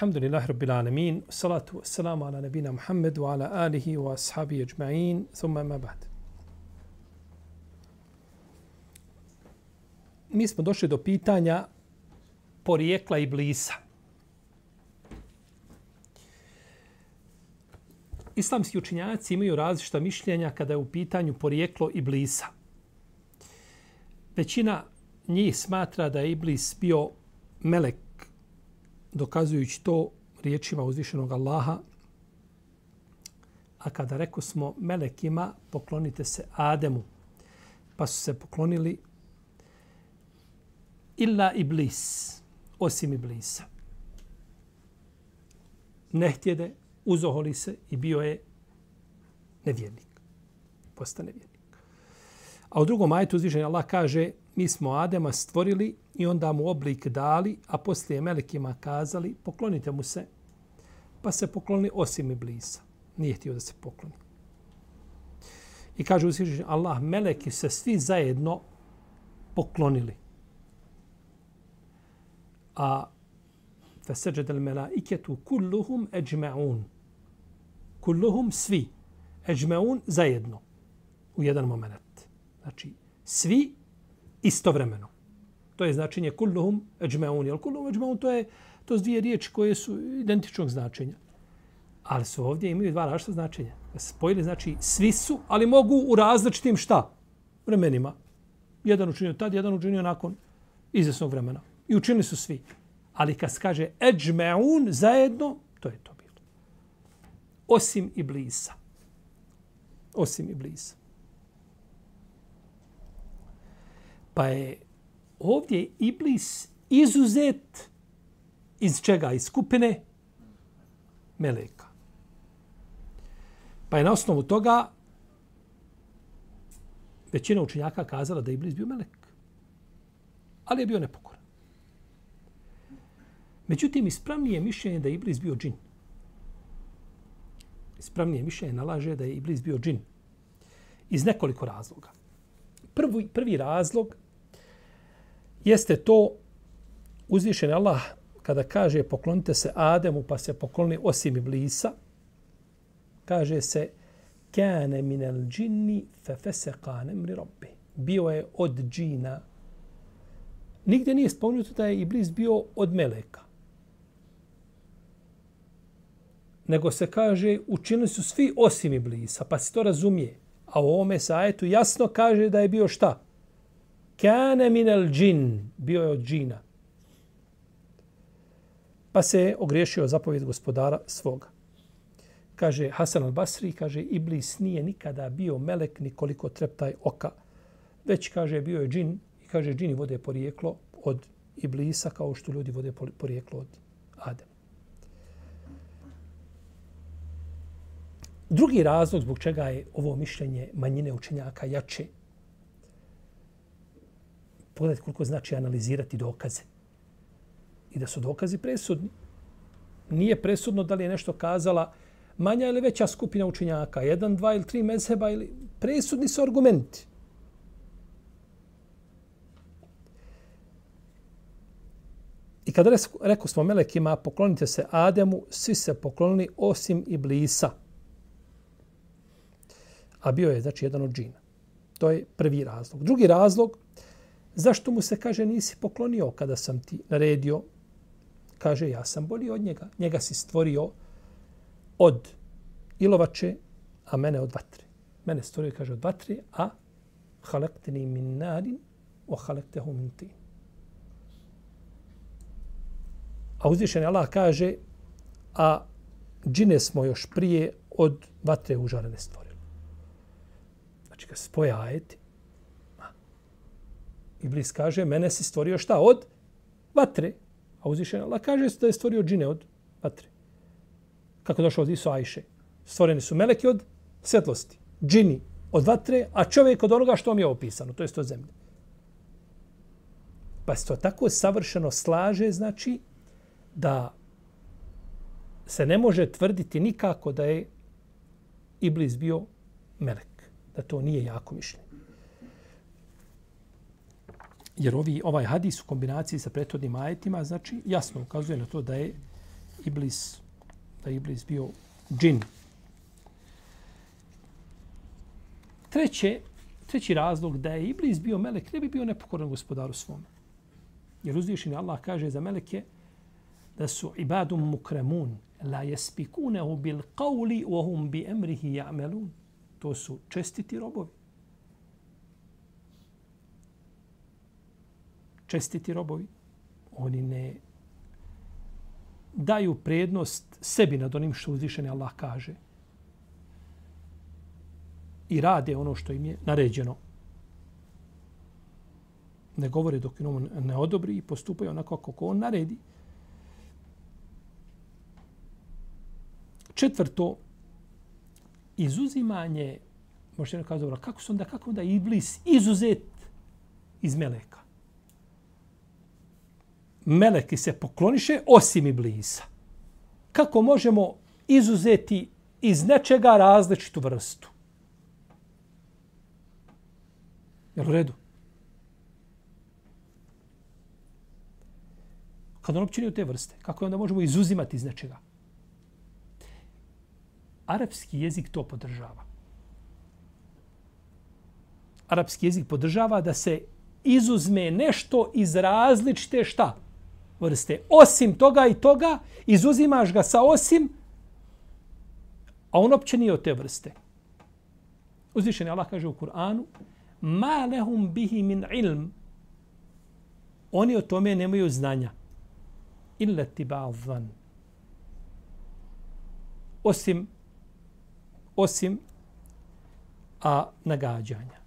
Alhamdulillah Rabbil Alamin, salatu wassalamu ala nabina Muhammed wa ala alihi wa ashabi ajma'in, thumma ma ba'd. Mi smo došli do pitanja porijekla i blisa. Islamski učinjaci imaju različita mišljenja kada je u pitanju porijeklo i blisa. Većina njih smatra da je Iblis bio melek dokazujući to riječima uzvišenog Allaha, a kada reko smo melekima, poklonite se Ademu, pa su se poklonili illa iblis, osim iblisa. Ne htjede, uzoholi se i bio je nevjernik. Postane nevjernik. A u drugom ajetu uzvišenja Allah kaže mi smo Adema stvorili i onda mu oblik dali, a poslije melekima kazali, poklonite mu se. Pa se pokloni osim Iblisa. Nije htio da se pokloni. I kaže uzvišenje Allah, meleki se svi zajedno poklonili. A feseđed el melaiketu kulluhum eđme'un. Kulluhum svi. Eđme'un zajedno. U jedan moment. Znači, svi istovremeno. To je značenje kulluhum eđmeun. Jel kulluhum eđmeun to je to su dvije riječi koje su identičnog značenja. Ali su ovdje imaju dva različita značenja. Spojili znači svi su, ali mogu u različitim šta? Vremenima. Jedan učinio tad, jedan učinio nakon izvesnog vremena. I učinili su svi. Ali kad se kaže ejmeun zajedno, to je to bilo. Osim i blisa. Osim i blisa. Pa je ovdje Iblis izuzet iz čega? Iz skupine Meleka. Pa je na osnovu toga većina učenjaka kazala da je Iblis bio Melek. Ali je bio nepokoran. Međutim, ispravnije mišljenje da je Iblis bio džin. Ispravnije mišljenje nalaže da je Iblis bio džin. Iz nekoliko razloga. Prvi, prvi razlog jeste to uzvišen Allah kada kaže poklonite se Ademu pa se pokloni osim Iblisa, kaže se kane minel džinni fe feseqa nemri robbi. Bio je od džina. Nigdje nije spomenuto da je Iblis bio od meleka. Nego se kaže učinili su svi osim Iblisa, pa se to razumije. A u ovome sajetu jasno kaže da je bio šta? Kane minel džin, bio je od džina. Pa se je ogriješio zapovjed gospodara svoga. Kaže Hasan al-Basri, kaže Iblis nije nikada bio melek nikoliko treptaj oka. Već kaže bio je džin i kaže džini vode porijeklo od Iblisa kao što ljudi vode porijeklo od Adem. Drugi razlog zbog čega je ovo mišljenje manjine učenjaka jače pogledajte koliko znači analizirati dokaze. I da su dokazi presudni. Nije presudno da li je nešto kazala manja ili veća skupina učenjaka, jedan, dva ili tri mezheba, ili presudni su argumenti. I kada rekao smo melekima, poklonite se Ademu, svi se poklonili osim Iblisa. A bio je, znači, jedan od džina. To je prvi razlog. Drugi razlog, Zašto mu se kaže nisi poklonio kada sam ti naredio? Kaže ja sam bolji od njega. Njega si stvorio od ilovače, a mene od vatre. Mene stvorio, kaže, od vatre, a halekteni min nadin, o halektehu min tin. A uzvišen Allah kaže, a džine smo još prije od vatre užarene stvorili. Znači, kad spoja ajeti, Iblis kaže, mene si stvorio šta? Od vatre. A uzvišen Allah kaže da je stvorio džine od vatre. kako došlo od Isu Ajše. Stvoreni su meleki od svjetlosti, džini od vatre, a čovjek od onoga što vam je opisano, to je to zemlje. Pa se to tako savršeno slaže, znači, da se ne može tvrditi nikako da je Iblis bio melek. Da to nije jako mišljenje. Jer ovi, ovaj hadis u kombinaciji sa prethodnim ajetima, znači, jasno ukazuje na to da je Iblis, da je Iblis bio džin. Treće, treći razlog da je Iblis bio melek, ne bi bio nepokoran gospodaru svom. Jer uzvišeni Allah kaže za meleke da su ibadum mukremun, la jespikunehu bil qavli wa hum bi emrihi ja'melun. To su čestiti robovi. Čestiti robovi. Oni ne daju prednost sebi nad onim što uzvišeni Allah kaže. I rade ono što im je naređeno. Ne govore dok im ne odobri i postupaju onako kako on naredi. Četvrto, izuzimanje, možete ne kazati, dobro, kako su onda, kako onda iblis izuzet iz meleka? Meleki se pokloniše osim iblisa. Kako možemo izuzeti iz nečega različitu vrstu? Jel u redu? Kad on općini te vrste, kako onda možemo izuzimati iz nečega? arapski jezik to podržava. Arapski jezik podržava da se izuzme nešto iz različite šta? Vrste. Osim toga i toga, izuzimaš ga sa osim, a on opće nije od te vrste. Uzvišen je Allah kaže u Kur'anu, ma lehum bihi min ilm, oni o tome nemaju znanja. Illa ti. Osim osim a nagađanja.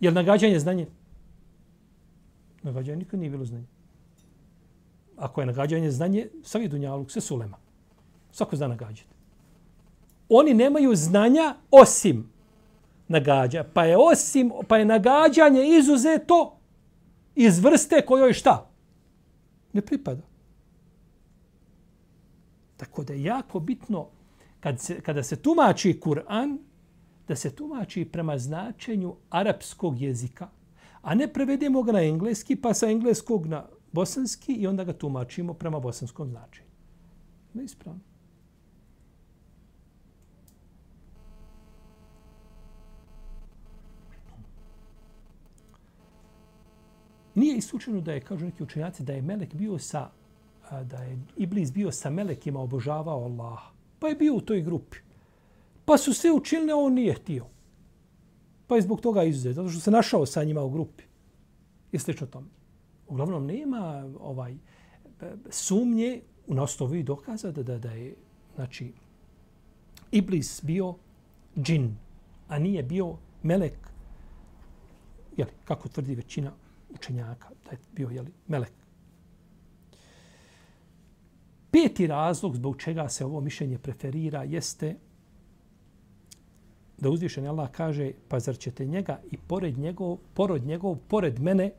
Jel nagađanje znanje? Nagađanje nikad nije bilo znanje. Ako je nagađanje znanje, svi dunjaluk, sve sulema. Svako zna nagađati. Oni nemaju znanja osim nagađa. Pa je osim, pa je nagađanje izuzeto iz vrste kojoj šta? Ne pripada. Tako da je jako bitno kad se, kada se tumači Kur'an, da se tumači prema značenju arapskog jezika, a ne prevedemo ga na engleski, pa sa engleskog na bosanski i onda ga tumačimo prema bosanskom značenju. Ne ispravno. Nije isključeno da je, kažu neki učenjaci, da je Melek bio sa, da je Iblis bio sa Melekima obožavao Allaha. Pa je bio u toj grupi. Pa su sve učinili, a on nije htio. Pa je zbog toga izuzet, zato što se našao sa njima u grupi. I slično tome. Uglavnom, nema ovaj sumnje u osnovi dokaza da, da, da je znači, Iblis bio džin, a nije bio melek, jeli, kako tvrdi većina učenjaka, da je bio jeli, melek. Peti razlog zbog čega se ovo mišljenje preferira jeste da uzvišeni Allah kaže pa zar ćete njega i pored njegov, porod njegov, pored mene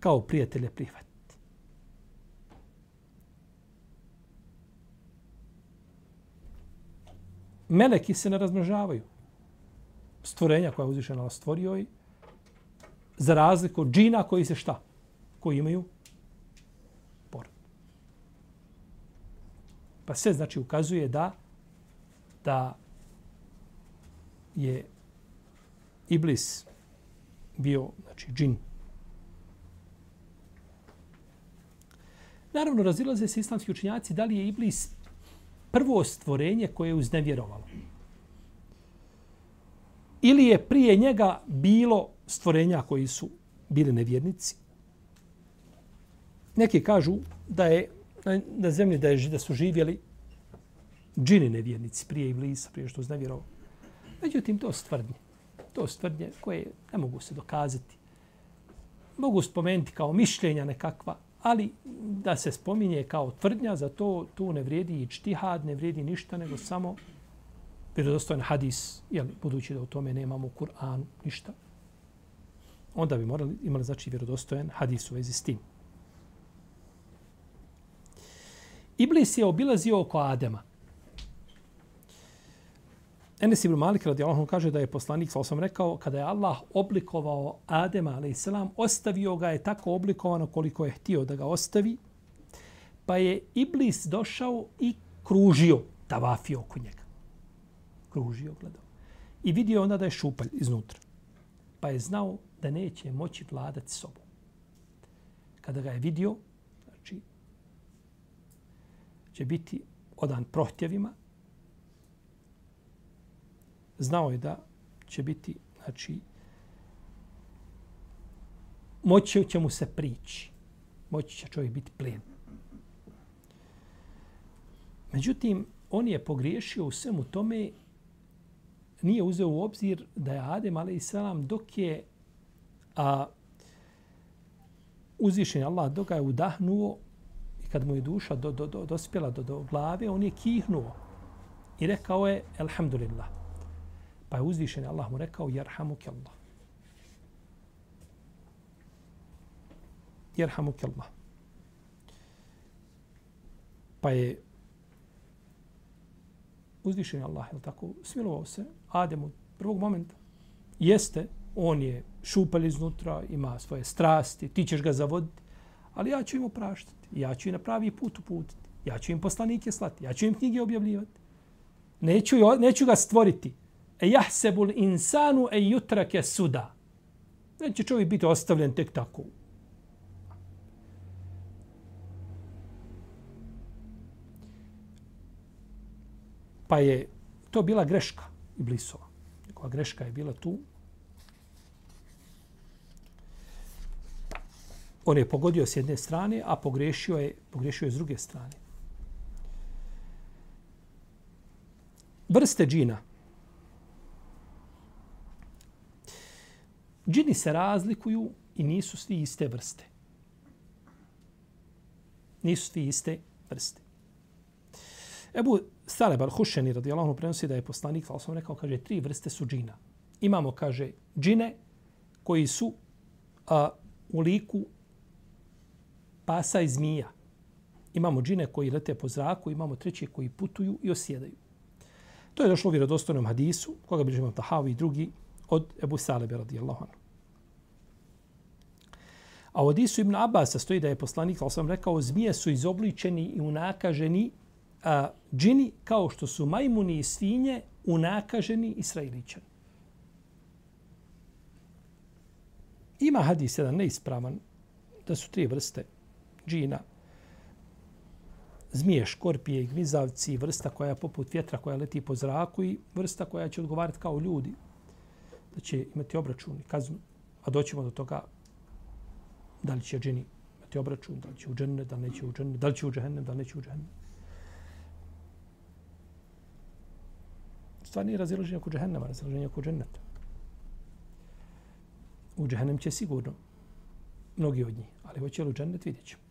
kao prijatelje prihvatiti. Meleki se ne razmnožavaju. Stvorenja koja je uzvišena Allah stvorio i za razliku od džina koji se šta? Koji imaju porod. Pa sve znači ukazuje da da je Iblis bio znači džin. Naravno, razilaze se islamski učinjaci da li je Iblis prvo stvorenje koje je uznevjerovalo. Ili je prije njega bilo stvorenja koji su bili nevjernici. Neki kažu da je na, na zemlji da, je, da su živjeli džini nevjernici prije Iblisa, prije što uznevjerovalo. Međutim, to stvrdnje. To stvrdnje koje ne mogu se dokazati. Mogu spomenuti kao mišljenja nekakva, Ali da se spominje kao tvrdnja, za to tu ne vrijedi i čtihad, ne vrijedi ništa, nego samo vjerodostojan hadis, jel, budući da u tome nemamo u Kur'anu ništa, onda bi morali imali znači vjerodostojan hadis u vezi s tim. Iblis je obilazio oko Adema. Enes ibn Malik radijallahu kaže da je poslanik sa osam rekao kada je Allah oblikovao Adema a.s. ostavio ga je tako oblikovano koliko je htio da ga ostavi pa je Iblis došao i kružio tavafio oko njega. Kružio, gledao. I vidio onda da je šupalj iznutra. Pa je znao da neće moći vladati sobom. Kada ga je vidio, znači, će biti odan prohtjevima, znao je da će biti, znači, moći će mu se prići. Moći će čovjek biti plen. Međutim, on je pogriješio u svemu tome, nije uzeo u obzir da je Adem, ali i selam, dok je a, uzvišen Allah, dok ga je udahnuo i kad mu je duša do, do, do, dospjela do, do glave, on je kihnuo i rekao je, Alhamdulillah. Pa je uzvišen Allah mu rekao, Jerhamuk Allah. Jerhamuk Allah. Pa je uzvišen Allah, je tako, smilovao se Ademu prvog momenta. Jeste, on je šupal iznutra, ima svoje strasti, ti ćeš ga zavoditi, ali ja ću im opraštati. Ja ću im na pravi put uputiti. Ja ću im poslanike slati. Ja ću im knjige objavljivati. Neću, neću ga stvoriti e jahsebul insanu e jutrake suda. Neće čovjek biti ostavljen tek tako. Pa je to bila greška Iblisova. Koja greška je bila tu. On je pogodio s jedne strane, a pogrešio je, pogrešio je s druge strane. Vrste džina. Džini se razlikuju i nisu svi iste vrste. Nisu svi iste vrste. Ebu Saleb al-Hušeni radijalahu prenosi da je poslanik, ali sam rekao, kaže, tri vrste su džina. Imamo, kaže, džine koji su a, u liku pasa i zmija. Imamo džine koji lete po zraku, imamo treće koji putuju i osjedaju. To je došlo u vjerodostojnom hadisu, koga bi želimo Tahavi i drugi, od Ebu Salebe radijallahu anhu. A od Isu ibn Abbas stoji da je poslanik, ali sam rekao, zmije su izobličeni i unakaženi a, džini kao što su majmuni i svinje unakaženi israiličani. Ima hadis jedan neispravan da su tri vrste džina. Zmije, škorpije i gvizavci, vrsta koja je poput vjetra koja leti po zraku i vrsta koja će odgovarati kao ljudi. Da će imati obračun i kaznu. A doćemo do toga da li će džini imati obračun, da li će u džene, da li neće u džene, da li će u džene, da li neće u džene. Stvar nije razilaženje oko džehennema, razilaženje oko dženneta. U džehennem će sigurno mnogi od njih, ali hoće li u džennet vidjet ćemo.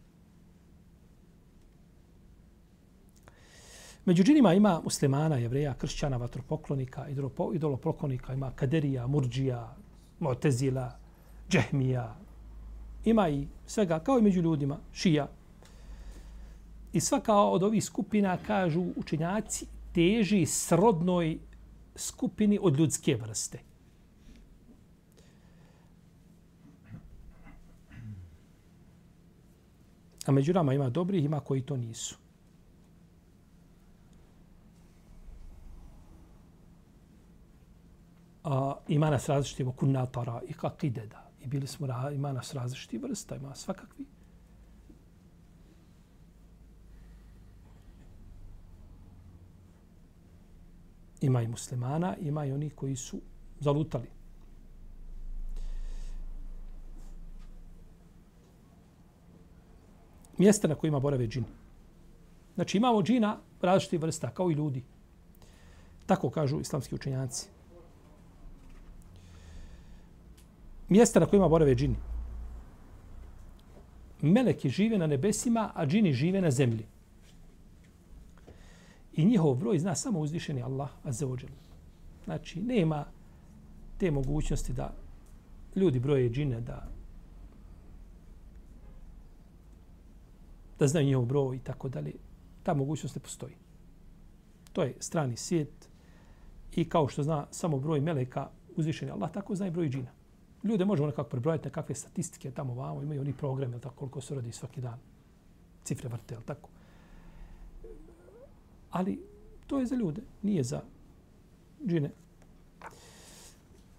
Među džinima ima muslimana, jevreja, kršćana, vatropoklonika, idolopoklonika, ima kaderija, murđija, motezila, džehmija, ima i svega, kao i među ljudima, šija. I svaka od ovih skupina, kažu učenjaci, teži srodnoj skupini od ljudske vrste. A među nama ima dobrih, ima koji to nisu. A, ima nas različitimo kunatara i kakideda i bili smo ima nas različiti vrsta, ima svakakvi. Ima i muslimana, ima i oni koji su zalutali. Mjesta na kojima borave džini. Znači imamo džina različitih vrsta, kao i ljudi. Tako kažu islamski učenjaci. Mjesta na kojima borave džini. meleki žive na nebesima, a džini žive na zemlji. I njihov broj zna samo uzvišeni Allah, azza wa Znači, nema te mogućnosti da ljudi broje džine, da da znaju njihov broj i tako dalje. Ta mogućnost ne postoji. To je strani svijet i kao što zna samo broj meleka uzvišeni Allah, tako zna i broj džina. Ljude možemo nekako prebrojati nekakve statistike tamo vamo, imaju oni program, jel tako koliko se radi svaki dan. Cifre vrte, tako. Ali to je za ljude, nije za džine.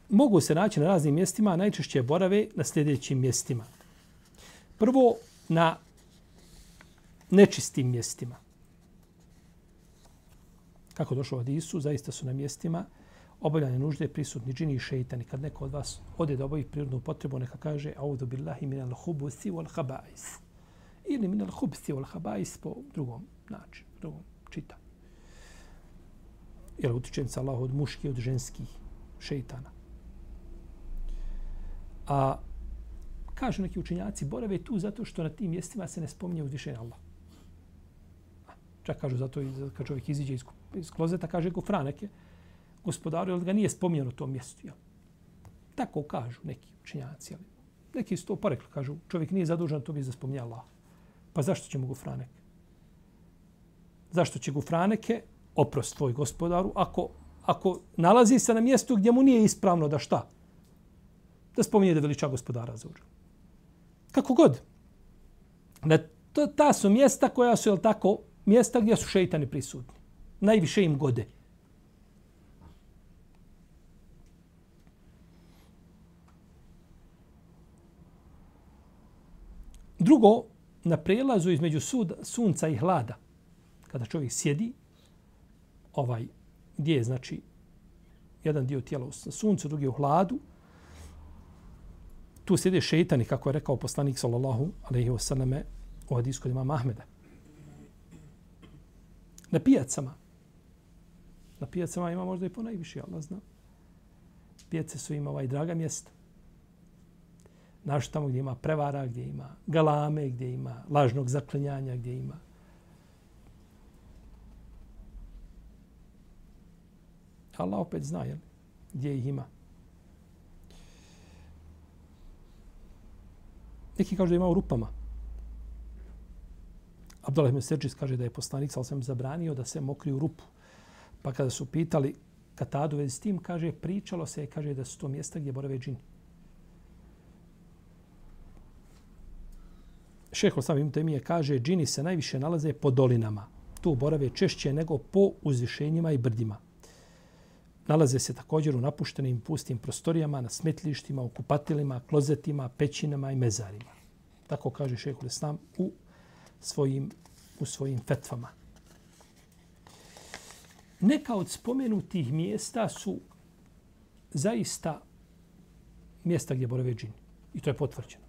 Mogu se naći na raznim mjestima, najčešće borave na sljedećim mjestima. Prvo, na nečistim mjestima. Kako došlo od Isu, zaista su na mjestima obavljanje nužde prisutni džini i šeitani. Kad neko od vas ode da obavi prirodnu potrebu, neka kaže Audu billahi minal hubusi wal habais. Ili minal hubusi wal habais po drugom načinu, drugom čitanju. Jer utičem se Allah od muških, od ženskih šeitana. A kažu neki učenjaci, borave tu zato što na tim mjestima se ne spominje uzvišenje Allah. Čak kažu zato i kad čovjek iziđe iz, iz klozeta, kaže kufra neke, gospodaru, jer ga nije spominjeno to mjesto. Jel? Tako kažu neki učinjaci. Jel? Neki su to porekli, kažu, čovjek nije zadužen to bi za spominje Allah. Pa zašto će mu gufranek? Zašto će gufraneke oprost tvoj gospodaru ako, ako nalazi se na mjestu gdje mu nije ispravno da šta? Da spominje da veliča gospodara za uđu. Kako god. Da to, ta su mjesta koja su, jel tako, mjesta gdje su šeitani prisutni. Najviše im gode. Drugo, na prelazu između sud, sunca i hlada, kada čovjek sjedi, ovaj, gdje je, znači, jedan dio tijela u suncu, drugi u hladu, tu sjede šeitani, kako je rekao poslanik, sallallahu alaihi wasallame u hadisku imama Ahmeda. Na pijacama. Na pijacama ima možda i po najviše, Allah zna. Pijace su im ovaj draga mjesta. Naš tamo gdje ima prevara, gdje ima galame, gdje ima lažnog zaklinjanja, gdje ima Allah opet zna jel, gdje ih ima. Neki kažu da ima u rupama. Abdullah ibn Serđis kaže da je poslanik sa sam zabranio da se mokri u rupu. Pa kada su pitali Katadu vezi s tim, kaže, pričalo se, kaže da su to mjesta gdje borave džini. Šeho sam Ibn temije kaže, džini se najviše nalaze po dolinama. Tu borave češće nego po uzvišenjima i brdima. Nalaze se također u napuštenim pustim prostorijama, na smetlištima, u kupatilima, klozetima, pećinama i mezarima. Tako kaže šeho Islam u svojim, u svojim fetvama. Neka od spomenutih mjesta su zaista mjesta gdje borave džini. I to je potvrđeno.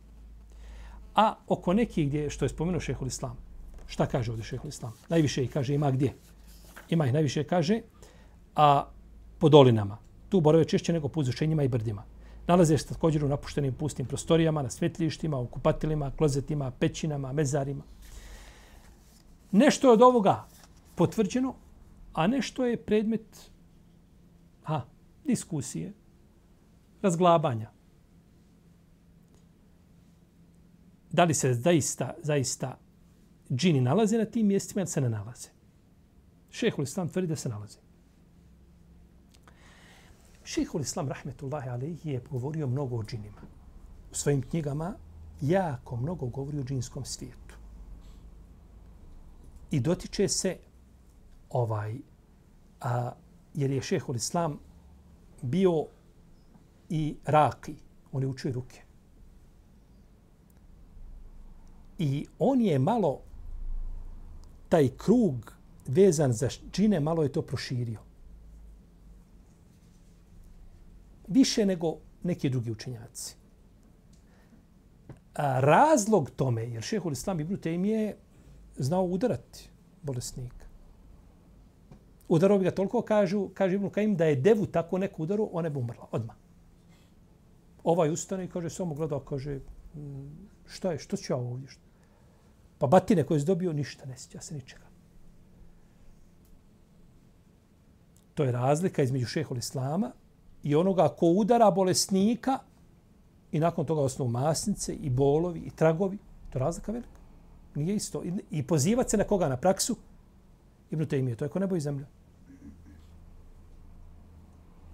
A oko nekih gdje, što je spomenuo šehol Islam, šta kaže ovdje šehol Islam? Najviše ih kaže ima gdje? Ima ih najviše kaže, a po dolinama. Tu borave češće nego po uzvišenjima i brdima. Nalaze se također u napuštenim pustim prostorijama, na svetlištima, u kupatilima, klozetima, pećinama, mezarima. Nešto je od ovoga potvrđeno, a nešto je predmet ha, diskusije, razglabanja. Da li se zaista, zaista džini nalaze na tim mjestima ili se ne nalaze. Šehhul Islam tvrdi da se nalaze. Šehhul Islam, rahmetullahi alaihi, je govorio mnogo o džinima. U svojim knjigama jako mnogo govori o džinskom svijetu. I dotiče se ovaj, a, jer je šehhul Islam bio i raki. On je učio ruke. I on je malo taj krug vezan za džine, malo je to proširio. Više nego neki drugi učenjaci. A razlog tome, jer šehol Islam Ibn Tejm je znao udarati bolesnika. Udarao bi ga toliko, kažu, kaže Ibn Kajim, da je devu tako neku udaru, ona bi umrla odmah. Ovaj ustane i kaže, samo gledao, kaže, mm, šta je, što ću ja ovdje? Što? Pa batine koje je dobio, ništa ne sjeća se ničega. To je razlika između šehol islama i onoga ko udara bolesnika i nakon toga osnovu masnice i bolovi i tragovi. To je razlika velika. Nije isto. I pozivati se na koga na praksu, Ibn Taymiye, to je ko nebo i zemlja.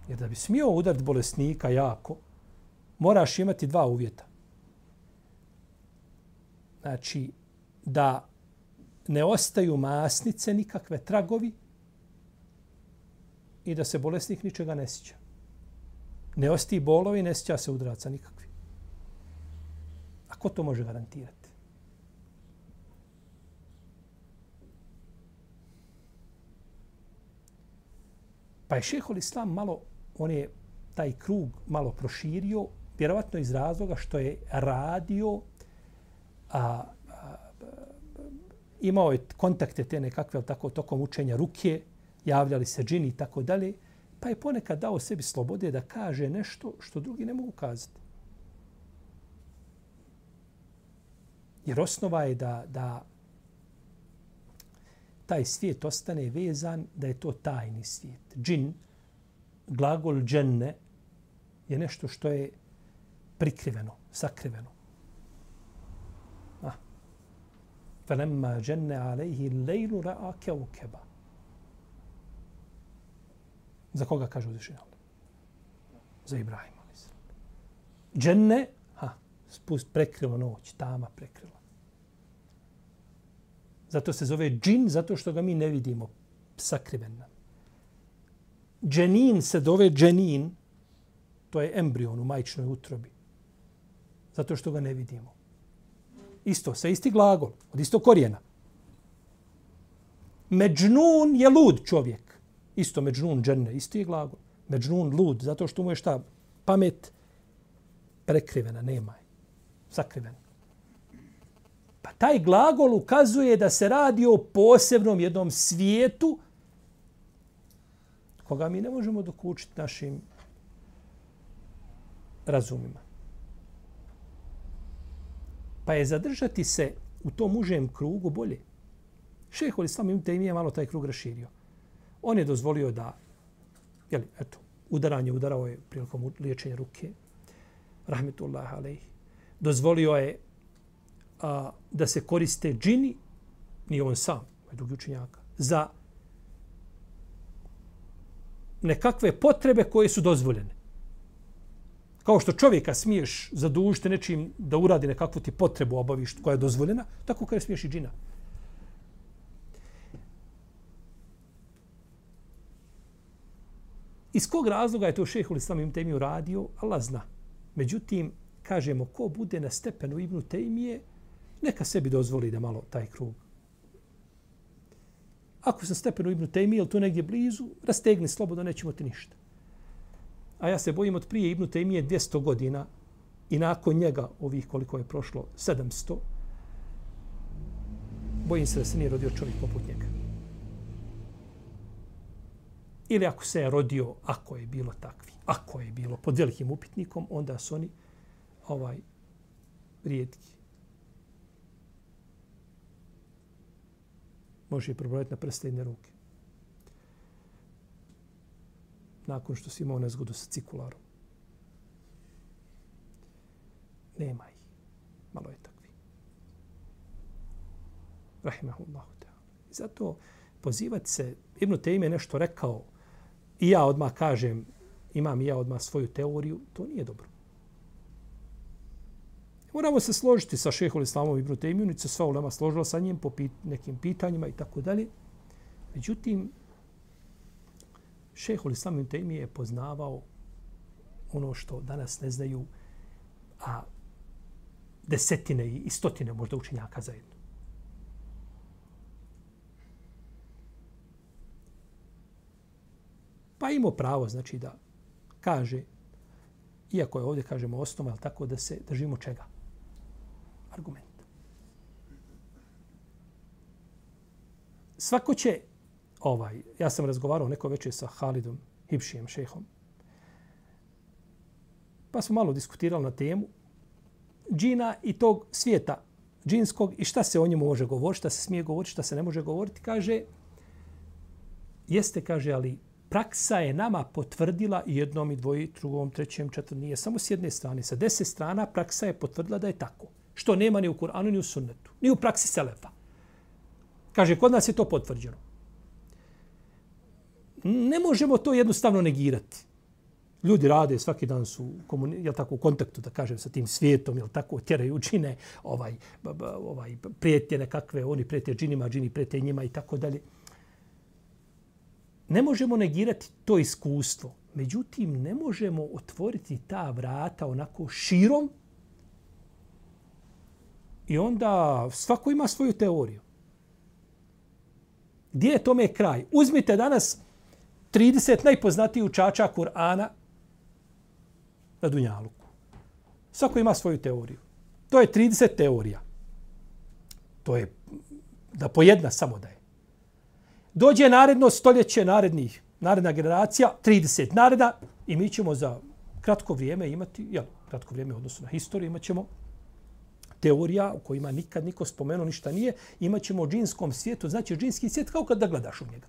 Jer da bi smio udariti bolesnika jako, moraš imati dva uvjeta. Znači, da ne ostaju masnice, nikakve tragovi i da se bolesnik ničega ne sjeća. Ne osti bolovi, ne sjeća se udraca nikakvi. A ko to može garantirati? Pa je šehol islam malo, on je taj krug malo proširio, vjerovatno iz razloga što je radio, a, a, imao je kontakte te nekakve, tako, tokom učenja ruke, javljali se džini i tako dalje, pa je ponekad dao sebi slobode da kaže nešto što drugi ne mogu kazati. Jer osnova je da, da taj svijet ostane vezan, da je to tajni svijet. Džin, glagol dženne, je nešto što je prikriveno, sakriveno. فَلَمَّا جَنَّ عَلَيْهِ اللَّيْلُ ra'a كَوْكَبَ Za koga kaže uzvišenje Allah? Za Ibrahima. Dženne, ha, spust, prekrila noć, tama prekrila. Zato se zove džin, zato što ga mi ne vidimo sakriven nam. Dženin se zove dženin, to je embrion u majčnoj utrobi. Zato što ga ne vidimo. Isto, sa isti glagol, od isto korijena. Međnun je lud čovjek. Isto međnun dženne, isti je glagol. Međnun lud, zato što mu je šta? Pamet prekrivena, nema je. Sakrivena. Pa taj glagol ukazuje da se radi o posebnom jednom svijetu koga mi ne možemo dokučiti našim razumima. Pa je zadržati se u tom užem krugu bolje. Šeho Ibn im je malo taj krug raširio. On je dozvolio da, jeli, eto, udaranje udarao je prilikom liječenja ruke, rahmetullah alejhi. Dozvolio je a, da se koriste džini, ni on sam, ovaj drugi učenjaka, za nekakve potrebe koje su dozvoljene. Kao što čovjeka smiješ zadužiti nečim da uradi nekakvu ti potrebu obaviš koja je dozvoljena, tako kao smiješ i džina. Iz kog razloga je to šehol islam im temiju radio, Allah zna. Međutim, kažemo, ko bude na stepenu Ibnu Tejmije, neka sebi dozvoli da malo taj krug. Ako se stepenu Ibnu Tejmije ili tu negdje blizu, rastegni slobodno, nećemo ti ništa. A ja se bojim od prije Ibnu Tejmije 200 godina i nakon njega, ovih koliko je prošlo, 700, bojim se da se nije rodio čovjek poput njega. Ili ako se je rodio, ako je bilo takvi, ako je bilo pod velikim upitnikom, onda su oni ovaj rijetki. može je probrojati na prste jedne ruke. Nakon što si imao nezgodu sa cikularom. Nema ih. Malo je takvi. Rahimahullahu ta'ala. I zato pozivati se, Ibn Tejme nešto rekao i ja odmah kažem, imam i ja odmah svoju teoriju, to nije dobro. Moramo se složiti sa šehol Islamom Ibn Taymiyyom, niti se sva ulema složila sa njim po pit, nekim pitanjima i tako dalje. Međutim, Šehul Islam Ibn Taymi je poznavao ono što danas ne znaju, a desetine i stotine možda učenjaka zajedno. Pa imao pravo, znači, da kaže, iako je ovdje, kažemo, osnova, ali tako da se držimo čega? argument. Svako će, ovaj, ja sam razgovarao neko večer sa Halidom Hipšijem šehom, pa smo malo diskutirali na temu džina i tog svijeta džinskog i šta se o njemu može govoriti, šta se smije govoriti, šta se ne može govoriti, kaže, jeste, kaže, ali praksa je nama potvrdila i jednom i dvoji, drugom, trećem, četvrtom, nije samo s jedne strane. Sa deset strana praksa je potvrdila da je tako. Što nema ni u Kur'anu, ni u sunnetu, ni u praksi Selefa. Kaže, kod nas je to potvrđeno. Ne možemo to jednostavno negirati. Ljudi rade, svaki dan su komuni, jel tako, u kontaktu, da kažem, sa tim svijetom, jel tako, tjeraju džine, ovaj, ovaj, prijetje nekakve, oni prijete džinima, džini prijete njima i tako dalje. Ne možemo negirati to iskustvo. Međutim, ne možemo otvoriti ta vrata onako širom i onda svako ima svoju teoriju. Gdje je tome kraj? Uzmite danas 30 najpoznatijih učača Kur'ana na Dunjaluku. Svako ima svoju teoriju. To je 30 teorija. To je da po jedna samo da je. Dođe naredno stoljeće narednih, naredna generacija, 30 nareda i mi ćemo za kratko vrijeme imati, ja, kratko vrijeme odnosno na historiju, imat ćemo teorija u kojima nikad niko spomenuo ništa nije, imat ćemo o džinskom svijetu, znači džinski svijet kao kad da gledaš u njega.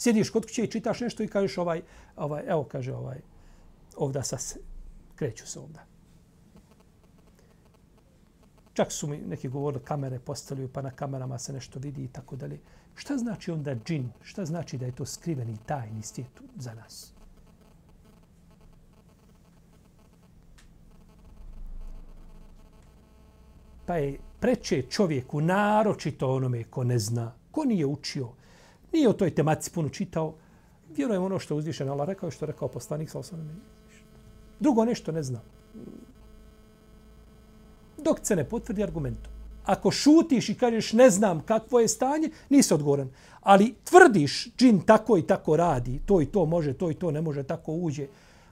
Sjediš kod kuće i čitaš nešto i kažeš ovaj, ovaj, evo kaže ovaj, ovda sa se, kreću se ovda. Čak su mi neki govorili kamere postavljaju pa na kamerama se nešto vidi i tako dalje. Šta znači onda džin? Šta znači da je to skriveni tajni svijet za nas? Pa je preče čovjeku, naročito onome ko ne zna, ko nije učio, nije o toj tematici puno čitao, vjerujem ono što je uzvišen Allah rekao što je rekao poslanik sa osam Drugo nešto ne znam. Dok se ne potvrdi argumentom. Ako šutiš i kažeš ne znam kakvo je stanje, nisi odgovoran. Ali tvrdiš džin tako i tako radi, to i to može, to i to ne može, tako uđe.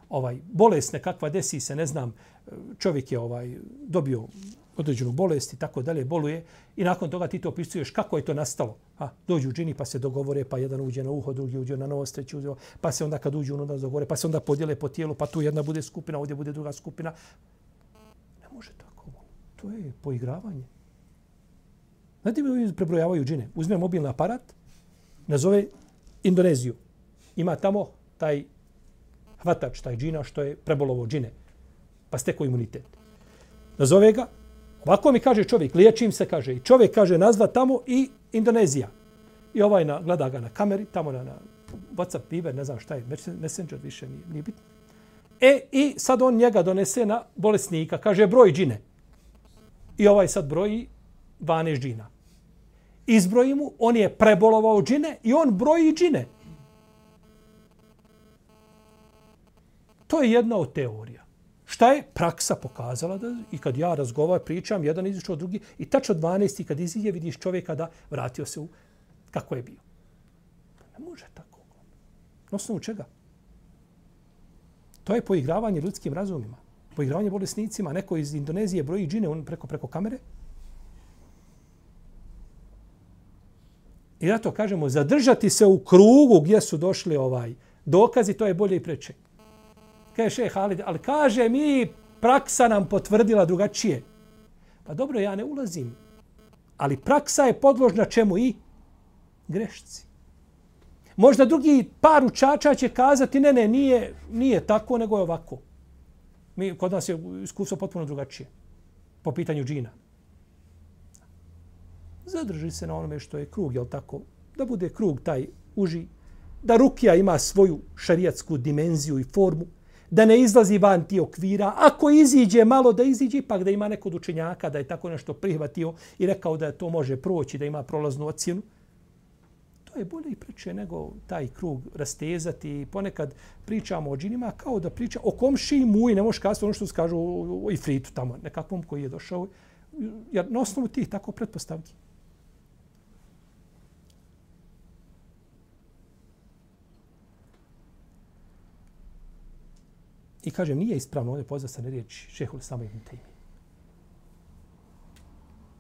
Ovaj bolest nekakva desi se, ne znam, čovjek je ovaj dobio određenu bolest i tako dalje, boluje i nakon toga ti to opisuješ kako je to nastalo. A, dođu džini pa se dogovore, pa jedan uđe na uho, drugi uđe na nos, treći uđe, pa se onda kad uđu onda dogovore, pa se onda podijele po tijelu, pa tu jedna bude skupina, ovdje bude druga skupina. Ne može tako. To je poigravanje. Znate mi prebrojavaju džine. Uzme mobilni aparat, nazove Indoneziju. Ima tamo taj hvatač, taj džina što je prebolovo džine. Pa steko imunitet. Nazove ga, Ovako mi kaže čovjek, liječim se, kaže. I čovjek kaže nazva tamo i Indonezija. I ovaj na, gleda ga na kameri, tamo na, na WhatsApp, Viber, ne znam šta je, Messenger više nije, nije bitno. E, i sad on njega donese na bolesnika, kaže broj džine. I ovaj sad broji 12 džina. Izbroji mu, on je prebolovao džine i on broji džine. To je jedna od teorija. Šta je praksa pokazala da i kad ja razgovaram, pričam, jedan izišao drugi i tačno 12. kad iziđe vidiš čovjeka da vratio se u kako je bio. Ne može tako. Na osnovu čega? To je poigravanje ljudskim razumima. Poigravanje bolesnicima. Neko iz Indonezije broji džine on preko, preko kamere. I zato kažemo, zadržati se u krugu gdje su došli ovaj dokazi, to je bolje i preče. Kaže šeh Halid, ali kaže mi praksa nam potvrdila drugačije. Pa dobro, ja ne ulazim. Ali praksa je podložna čemu i grešci. Možda drugi par učača će kazati, ne, ne, nije, nije tako, nego je ovako. Mi, kod nas je iskustvo potpuno drugačije. Po pitanju džina. Zadrži se na onome što je krug, jel tako? Da bude krug taj uži. Da rukija ima svoju šarijatsku dimenziju i formu da ne izlazi van ti okvira. Ako iziđe malo da iziđe, ipak da ima nekod učenjaka da je tako nešto prihvatio i rekao da to može proći, da ima prolaznu ocjenu. To je bolje i preče nego taj krug rastezati. Ponekad pričamo o džinima kao da priča o komši i muji, ne možeš kazati ono što se kažu o ifritu tamo, nekakvom koji je došao. Jer na osnovu tih tako pretpostavki. I kažem, nije ispravno ovdje pozvati se na riječ šehul samo ibn Taymi.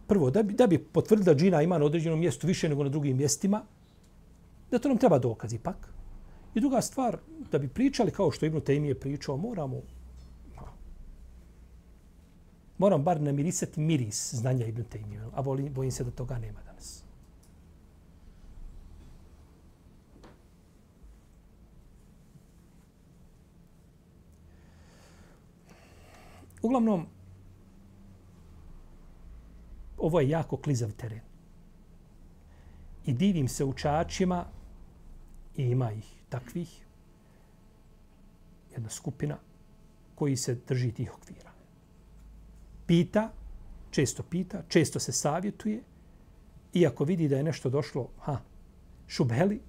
Prvo, da bi, da bi potvrdila džina ima na određenom mjestu više nego na drugim mjestima, da to nam treba dokaz ipak. I druga stvar, da bi pričali kao što Ibn Taymi je pričao, moramo moram bar namirisati miris znanja Ibn Taymiyyah, a bojim, bojim se da toga nema danas. Uglavnom, ovo je jako klizav teren. I divim se učačima, i ima ih takvih, jedna skupina koji se drži tih okvira. Pita, često pita, često se savjetuje, iako vidi da je nešto došlo, ha, šubheli,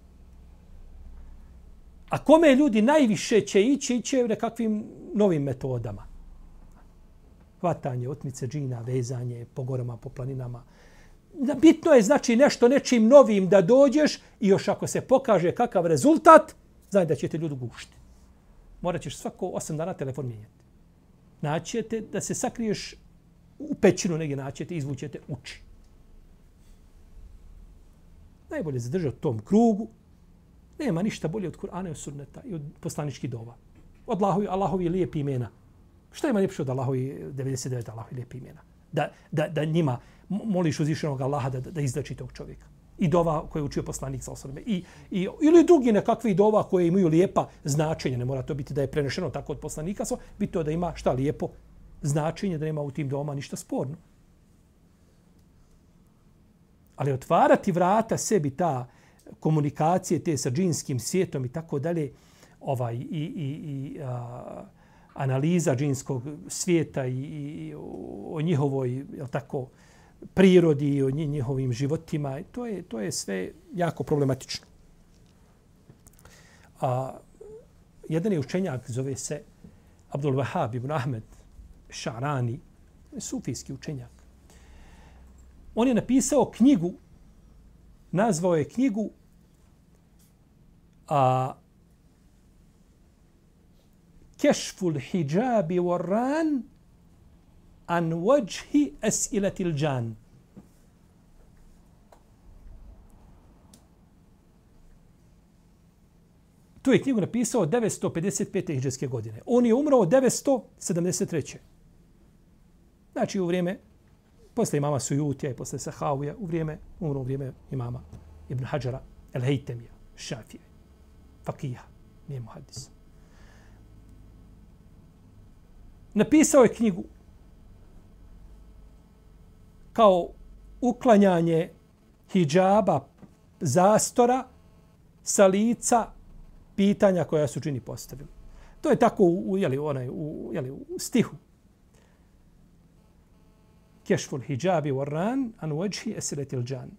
a kome ljudi najviše će ići, iće nekakvim novim metodama hvatanje, otmice džina, vezanje po gorama, po planinama. Bitno je znači nešto nečim novim da dođeš i još ako se pokaže kakav rezultat, znaj da ćete ljudi gušti. Morat ćeš svako 8 dana telefon mijenjati. Naćete da se sakriješ u pećinu negdje naćete, izvućete uči. Najbolje zadržati u tom krugu. Nema ništa bolje od Kur'ana i od sunneta i od poslaničkih dova. Od Allahovi, Allahovi lijepi imena. Što ima ljepše od Allahovi 99 Allahovi lijepi imena? Da, da, da njima moliš uzvišenog Allaha da, da izdači tog čovjeka. I dova koje je učio poslanik sa osrme. I, i, ili drugi nekakvi dova koje imaju lijepa značenja. Ne mora to biti da je prenešeno tako od poslanika. So, biti to da ima šta lijepo značenje, da nema u tim doma ništa sporno. Ali otvarati vrata sebi ta komunikacije te sa džinskim svijetom i tako dalje, ovaj, i, i, i a, analiza džinskog svijeta i, i o njihovoj je tako prirodi i o njihovim životima. To je to je sve jako problematično. A jedan je učenjak zove se Abdul Wahab ibn Ahmed Šarani sufijski učenjak. On je napisao knjigu nazvao je knjigu a kešful hijabi warran an wajhi as'ilatil jan. Tu je knjigu napisao 955. hijđarske godine. On je umro 973. Znači u vrijeme, posle imama Sujutija i posle Sahavija, u vrijeme, umro u vrijeme imama Ibn Hajara, El Hejtemija, Šafije, Fakija, nije muhadisa. Napisao je knjigu kao uklanjanje hijjaba zastora sa lica pitanja koja su čini postavili. To je tako u, jeli, onaj, u, jeli, u stihu. Kešful hijabi warran an wajhi esretil džan.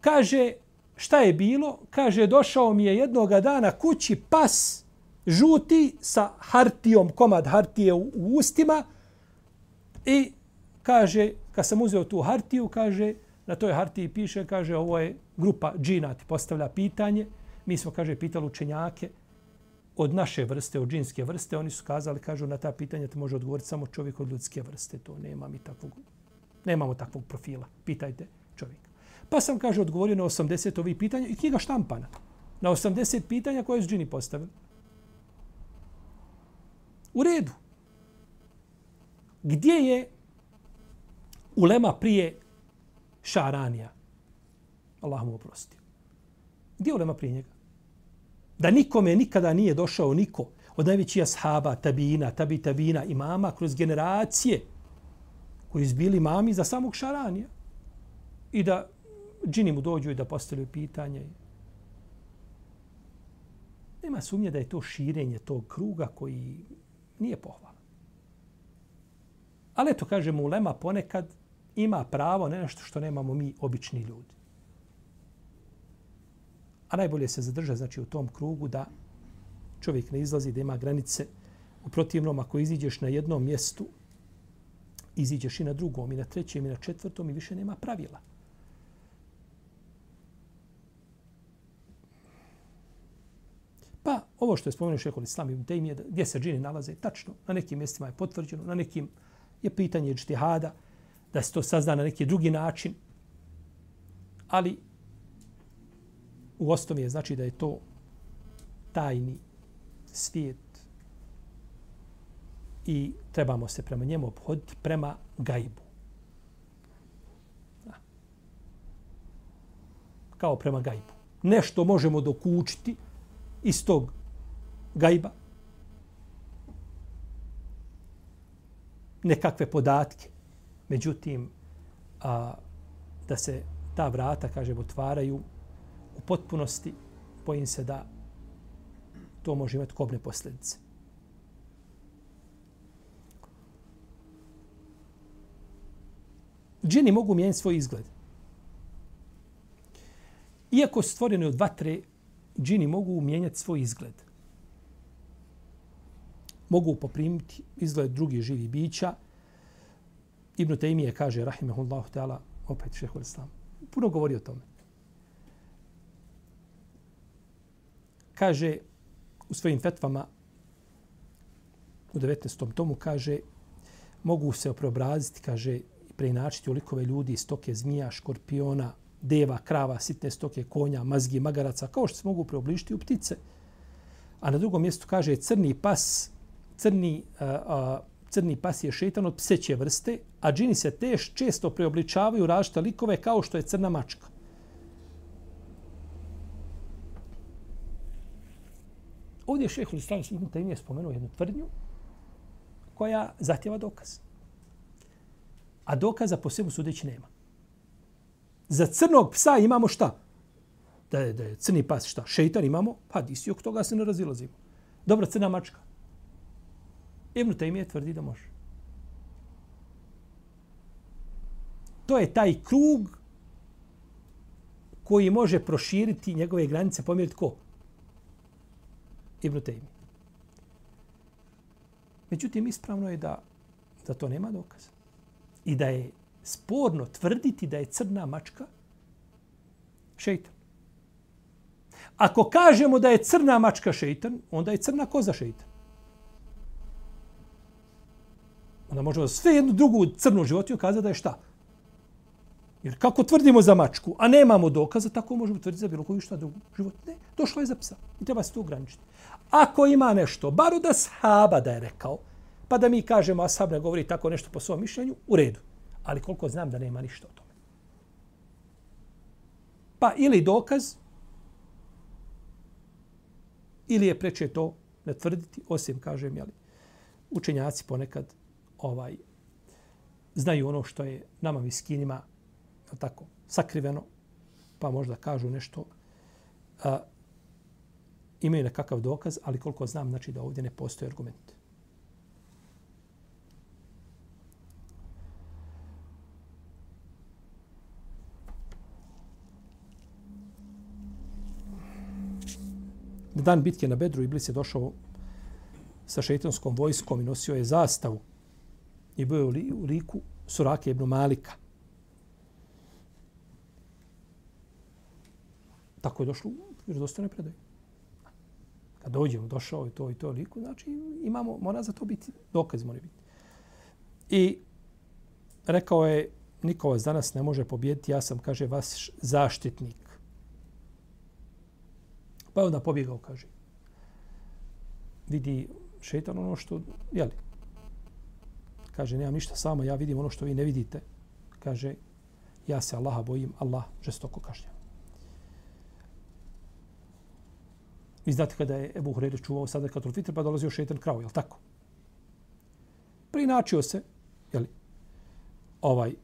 Kaže, šta je bilo? Kaže, došao mi je jednoga dana kući pas žuti sa hartijom, komad hartije u, u ustima i kaže, kad sam uzeo tu hartiju, kaže, na toj hartiji piše, kaže, ovo je grupa džina, ti postavlja pitanje. Mi smo, kaže, pitali učenjake od naše vrste, od džinske vrste. Oni su kazali, kažu, na ta pitanja te može odgovoriti samo čovjek od ljudske vrste. To nema mi takvog, nemamo takvog profila. Pitajte čovjeka. Pa sam, kaže, odgovorio na 80 ovih pitanja i knjiga štampana. Na 80 pitanja koje su džini postavili. U redu. Gdje je ulema prije Šaranija? Allah mu oprosti. Gdje je ulema prije njega? Da nikome nikada nije došao niko od najvećih ashaba, tabina, tabi tabina, imama kroz generacije koji su bili mami za samog Šaranija i da džini mu dođu i da postavljaju pitanje. Nema sumnje da je to širenje tog kruga koji nije pohvala. Ali to kažemo, ulema ponekad ima pravo na nešto što nemamo mi, obični ljudi. A najbolje se zadrža znači, u tom krugu da čovjek ne izlazi, da ima granice. U protivnom, ako iziđeš na jednom mjestu, iziđeš i na drugom, i na trećem, i na četvrtom, i više nema pravila. Pa ovo što je spomenuo šehol Islam ibn Tejmije, gdje se džini nalaze, tačno, na nekim mjestima je potvrđeno, na nekim je pitanje džtihada, da se to sazna na neki drugi način, ali u osnovi je znači da je to tajni svijet i trebamo se prema njemu obhoditi prema gajbu. Kao prema gajbu. Nešto možemo dokučiti iz tog gajba. Nekakve podatke. Međutim, a, da se ta vrata, kažemo, otvaraju u potpunosti, bojim se da to može imati kobne posljedice. Džini mogu mijenjati svoj izgled. Iako su stvoreni od vatre, džini mogu mijenjati svoj izgled. Mogu poprimiti izgled drugih živih bića. Ibn Taymije kaže, rahimehullahu ta'ala, opet šehol islam, puno govori o tome. Kaže u svojim fetvama u 19. tomu kaže mogu se preobraziti, kaže, preinačiti u likove ljudi, stoke zmija, škorpiona, deva, krava, sitne stoke, konja, mazgi, magaraca, kao što se mogu preoblišiti u ptice. A na drugom mjestu kaže crni pas, crni, a, a, crni pas je šetan od pseće vrste, a džini se teš često preobličavaju različite likove kao što je crna mačka. Ovdje je šehol Islam Ibn Taymi je spomenuo jednu tvrdnju koja zahtjeva dokaz. A dokaza po svemu sudeći nema. Za crnog psa imamo šta? Da je, da je crni pas šta? Šeitan imamo? Pa disi, oko toga se ne razilazimo. Dobro, crna mačka. Ibn Taymi tvrdi da može. To je taj krug koji može proširiti njegove granice, pomjeriti ko? Ibn Taymi. Međutim, ispravno je da, da to nema dokaza. I da je sporno tvrditi da je crna mačka šeitan. Ako kažemo da je crna mačka šeitan, onda je crna koza šeitan. Onda možemo sve jednu drugu crnu životinju kazati da je šta? Jer kako tvrdimo za mačku, a nemamo dokaza, tako možemo tvrditi za bilo koju šta drugu život. Ne, došlo je za psa. I treba se to ograničiti. Ako ima nešto, bar od ashaba da je rekao, pa da mi kažemo, a ne govori tako nešto po svom mišljenju, u redu. Ali koliko znam da nema ništa o tome. Pa ili dokaz, ili je preče to ne tvrditi, osim, kažem, jeli, učenjaci ponekad ovaj znaju ono što je nama miskinima tako sakriveno, pa možda kažu nešto, a, imaju nekakav dokaz, ali koliko znam, znači da ovdje ne postoji argument. Na dan bitke na Bedru Iblis je došao sa šeitanskom vojskom i nosio je zastavu i bio je u liku Surake ibn Malika. Tako je došlo u vjerodostojnoj predaj. Kad dođemo, došao je to i to liku, znači imamo, mora za to biti, dokaz mora biti. I rekao je, niko vas danas ne može pobijediti, ja sam, kaže, vas zaštitnik. Pa onda pobjegao, kaže. Vidi šeitan ono što, jeli, kaže, nemam ništa samo, ja vidim ono što vi ne vidite. Kaže, ja se Allaha bojim, Allah žestoko kažnjava. Vi znate kada je Ebu Hureyre čuvao sada katul fitr, pa dolazio šetan krao, jel tako? Prinačio se, jel, ovaj,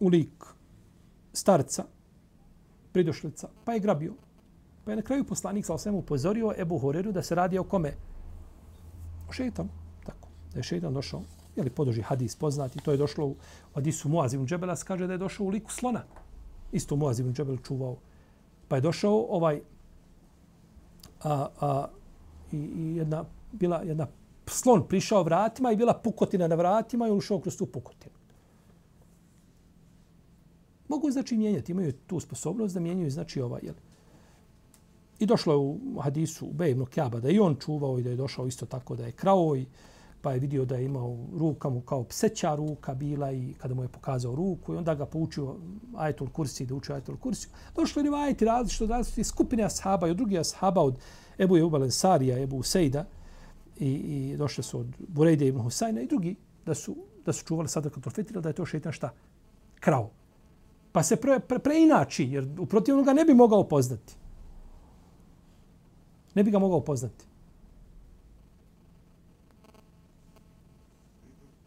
ulik starca, pridošlica, pa je grabio. Pa je na kraju poslanik sa osvijem upozorio Ebu Horeru da se radi o kome? O šetanu. Da je šeitan došao, je li podoži hadis poznati, to je došlo u hadisu Muaz ibn Džebelas, kaže da je došao u liku slona. Isto Muaz ibn Džebel čuvao. Pa je došao ovaj a, a, i, i jedna, bila jedna slon prišao vratima i bila pukotina na vratima i on ušao kroz tu pukotinu. Mogu znači mijenjati, imaju tu sposobnost da mijenjaju znači ovaj, jel? I došlo je u hadisu Bej Bejbnu Kjaba da i on čuvao i da je došao isto tako da je krao i pa je vidio da je imao ruka mu kao pseća ruka bila i kada mu je pokazao ruku i onda ga poučio ajetul kursi da uči ajetul kursi. Došli je rivajeti različito od različite skupine ashaba i od drugih ashaba od Ebu Eubal Ensarija, Ebu Sejda, i, i došli su od Burejde ibn Husajna i drugi da su, da su čuvali sadaka profetila da je to šeitan šta? Krao. Pa se pre, pre, preinači, jer u protivnom ga ne bi mogao poznati. Ne bi ga mogao poznati.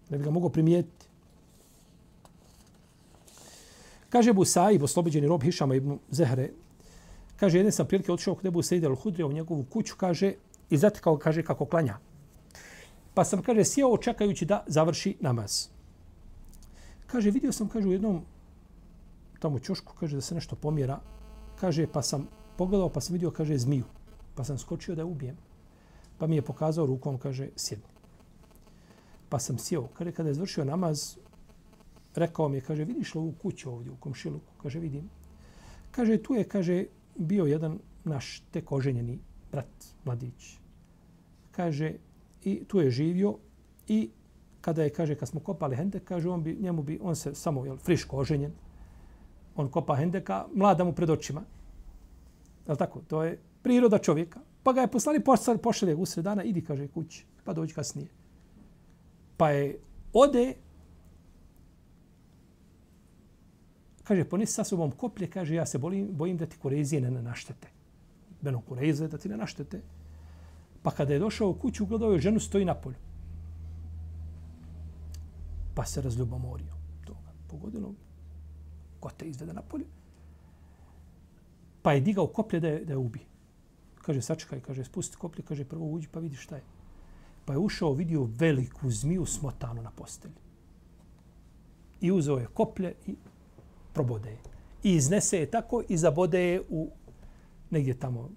Ne bi ga mogao primijetiti. Kaže Ebu Saib, oslobođeni rob Hišama ibn Zehre, kaže, jedan sam prilike otišao kod Ebu Saida al-Hudrija u njegovu kuću, kaže, i zatekao, kaže, kako klanja. Pa sam, kaže, sjeo čekajući da završi namaz. Kaže, vidio sam, kaže, u jednom tamo čošku, kaže, da se nešto pomjera. Kaže, pa sam pogledao, pa sam vidio, kaže, zmiju. Pa sam skočio da je ubijem. Pa mi je pokazao rukom, kaže, sjedni. Pa sam sjeo. Kaže, kada je završio namaz, rekao mi je, kaže, vidiš li ovu kuću ovdje u komšiluku? Kaže, vidim. Kaže, tu je, kaže, bio jedan naš tek oženjeni brat, mladić. Kaže, i tu je živio i kada je, kaže, kad smo kopali hendek, kaže, on bi, njemu bi, on se samo, jel, friško oženjen, on kopa hendeka, mlada mu pred očima. Je tako? To je priroda čovjeka. Pa ga je poslali, pošalje, pošalje u dana, idi, kaže, kući, pa dođi kasnije. Pa je, ode, kaže, ponesi sa sobom koplje, kaže, ja se bojim, bojim da ti kurezije ne naštete. Beno kureze da ti ne naštete. Pa kada je došao u kuću, gledao je ženu stoji na polju. Pa se razljubomorio. To ga pogodilo. Ko te izvede na polju? Pa je digao koplje da je, da je ubi. Kaže, sačekaj, kaže, spusti koplje, kaže, prvo uđi pa vidi šta je. Pa je ušao, vidio veliku zmiju smotanu na postelji. I uzeo je koplje i probode je. I iznese je tako i zabode je u negdje tamo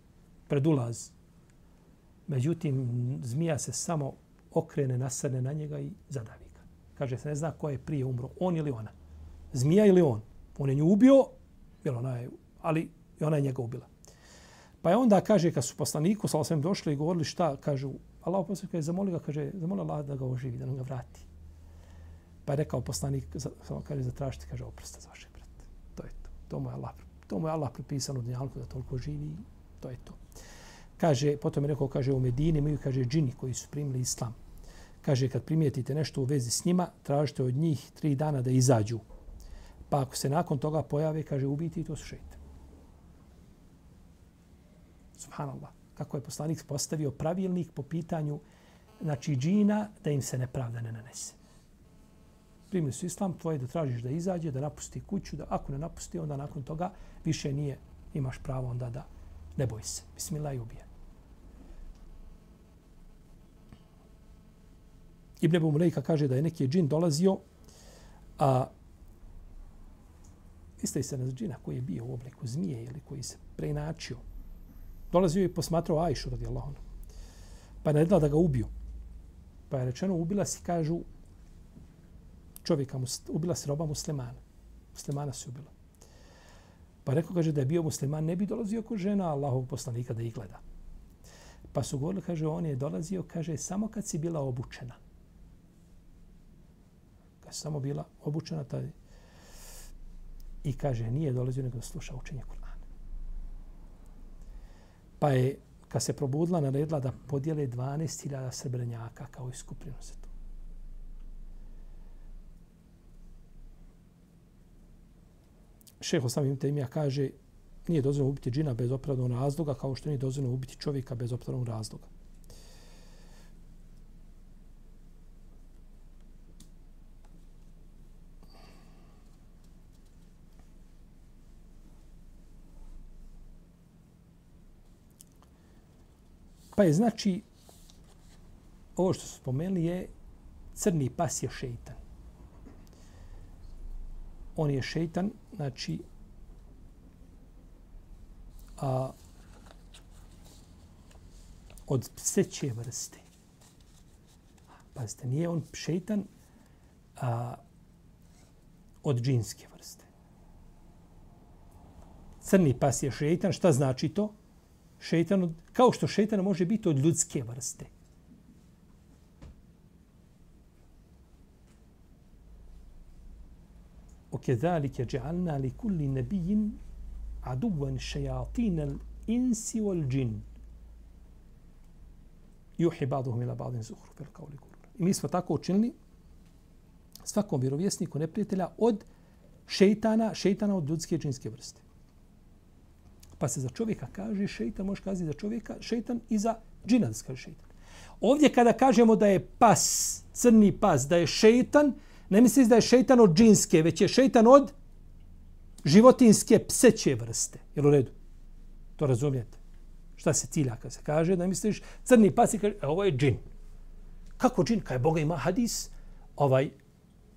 pred ulaz. Međutim, zmija se samo okrene, nasrne na njega i zadavi ga. Kaže se, ne zna ko je prije umro, on ili ona. Zmija ili on. On je nju ubio, jer ona je, ali i ona je njega ubila. Pa je onda, kaže, kad su poslaniku sa osvijem došli i govorili šta, kažu, Allah poslanik je zamoli ga, kaže, zamoli Allah da ga oživi, da nam ga vrati. Pa je rekao poslanik, samo kaže, zatražite, kaže, oprosta za vašeg brata. To je to. To mu je Allah, to mu je Allah propisano u dnjalku da toliko živi. To je to. Kaže, potom je rekao, kaže, u Medini imaju, kaže, džini koji su primili islam. Kaže, kad primijetite nešto u vezi s njima, tražite od njih tri dana da izađu. Pa ako se nakon toga pojave, kaže, ubiti, to su šeite. Subhanallah. Kako je poslanik postavio pravilnik po pitanju znači džina da im se nepravda ne nanese. Primili su islam, tvoje da tražiš da izađe, da napusti kuću, da ako ne napusti, onda nakon toga više nije, imaš pravo onda da ne boj se. Bismillah i ubije. Ibn Ebu Mulejka kaže da je neki džin dolazio, a iste se na džina koji je bio u obliku zmije ili koji se preinačio. Dolazio i posmatrao Ajšu radi Allah. Pa je naredila da ga ubiju. Pa je rečeno, ubila si, kažu, čovjeka, ubila si roba muslimana. Muslimana si ubila. Pa rekao, kaže, da je bio musliman, ne bi dolazio kod žena Allahov poslanika da ih gleda. Pa su govorili, kaže, on je dolazio, kaže, samo kad si bila obučena. Kad si samo bila obučena, taj, I kaže, nije dolazio nego da sluša učenje Kur'ana. Pa je, kad se probudila, naredila da podijele 12.000 srebrenjaka kao iskupljeno se to. Šeho samim temija kaže, nije dozvoljeno ubiti džina bez opravdanog razloga, kao što nije dozvoljeno ubiti čovjeka bez opravdanog razloga. Pa je znači, ovo što su spomenuli je crni pas je šeitan. On je šeitan, znači, a, od pseće vrste. Pazite, nije on šeitan a, od džinske vrste. Crni pas je šeitan, šta znači to? šeitan, kao što šeitan može biti od ljudske vrste. وكذلك جعلنا لكل نبي عدوا شياطين الإنس والجن Juhi baduhum ila badin zuhru fel kao I mi smo tako učinili svakom vjerovjesniku neprijatelja od šeitana, šeitana od ljudske džinske vrste. Pa se za čovjeka kaže šeitan, može kazati za čovjeka šeitan i za džina da se kaže šeitan. Ovdje kada kažemo da je pas, crni pas, da je šeitan, ne misliš da je šeitan od džinske, već je šeitan od životinske pseće vrste. Jel u redu? To razumijete? Šta se cilja kad se kaže? Da misliš crni pas i kaže, e, ovo je džin. Kako džin? Kaj Boga ima hadis ovaj,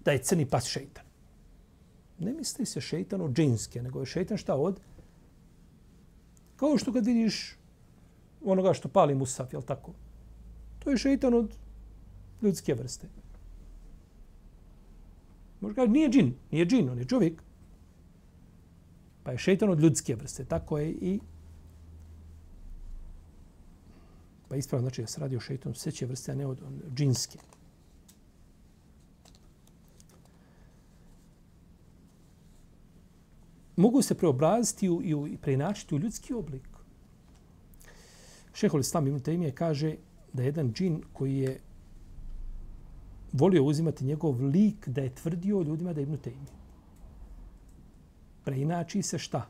da je crni pas šeitan. Ne misli se šeitan od džinske, nego je šeitan šta od? Kao što kad vidiš onoga što pali musaf, jel tako? To je šeitan od ljudske vrste. Možda kaže, nije džin, nije džin, on je čovjek. Pa je šeitan od ljudske vrste. Tako je i Pa ispravno znači da se radi o šeitanu seće vrste, a ne od džinske. Mogu se preobraziti i, i preinačiti u ljudski oblik. Šehol Islam Ibn Taymije kaže da je jedan džin koji je volio uzimati njegov lik da je tvrdio ljudima da je Ibn Taymije. Preinači se šta?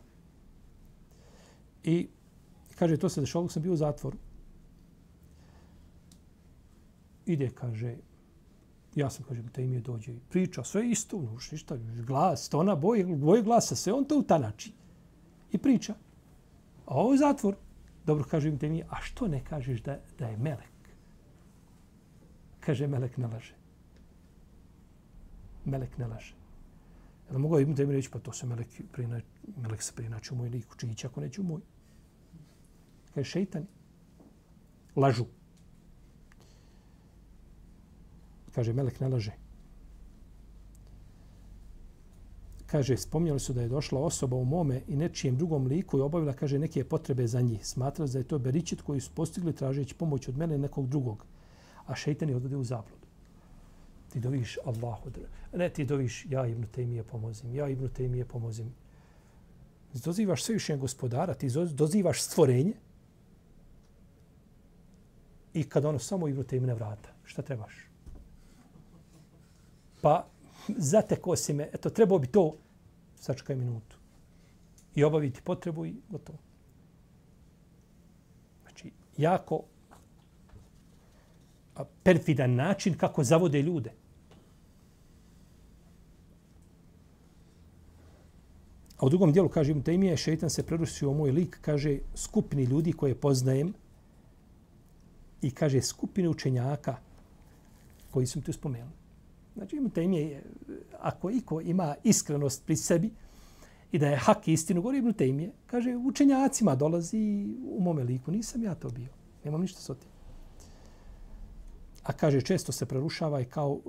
I kaže, to se dešalo, sam bio u zatvoru ide, kaže, ja sam, kažem, te ime dođe i priča, sve isto, nuš, ništa, glas, tona, boje, boje glasa, sve on to utanači. I priča. A ovo je zatvor. Dobro, kaže im te mi, a što ne kažeš da, da je melek? Kaže, melek ne laže. Melek ne laže. Jel mogu im te reći, pa to se melek, prina, melek se prinači u moj lik, čić ako neće u moj. Kaže, šeitan. Lažu. Kaže, Melek ne laže. Kaže, spomnjali su da je došla osoba u mome i nečijem drugom liku i obavila, kaže, neke potrebe za njih. Smatrali da je to beričit koji su postigli tražeći pomoć od mene nekog drugog. A šeitan je odvode u zabludu. Ti doviš Allahu. Ne, ti doviš ja Ibnu Tejmije pomozim. Ja Ibnu Tejmije pomozim. Dozivaš svevišnjeg gospodara, ti dozivaš stvorenje i kad ono samo Ibnu Tejmije vrata, šta trebaš? Pa zateko si me, eto, trebao bi to, sačekaj minutu. I obaviti potrebu i gotovo. Znači, jako perfidan način kako zavode ljude. A u drugom dijelu, kaže im, Tejmije, šeitan se prerusio u moj lik, kaže, skupini ljudi koje poznajem i kaže, skupine učenjaka koji su mi tu spomenuli. Znači, ima temije, ako iko ima iskrenost pri sebi i da je hak istinu, govori Ibn Tejmije, kaže, učenjacima dolazi u mome liku, nisam ja to bio, nemam ništa s otim. A kaže, često se prerušava i kao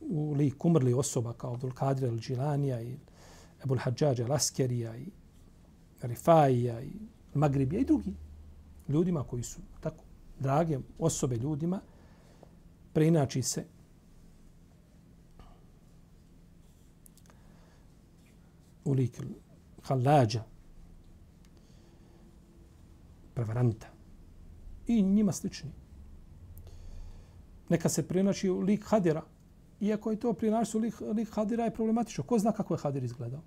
u lik umrli osoba kao Abdul Kadir al Džilanija i Ebul Hadžađ al Askerija i Rifaija i Magribija i drugi ljudima koji su tako drage osobe ljudima, preinači se u lik halađa, prevaranta i njima slični. Neka se prinači u lik hadira, iako je to prinači u lik, lik hadira je problematično. Ko zna kako je hadir izgledao?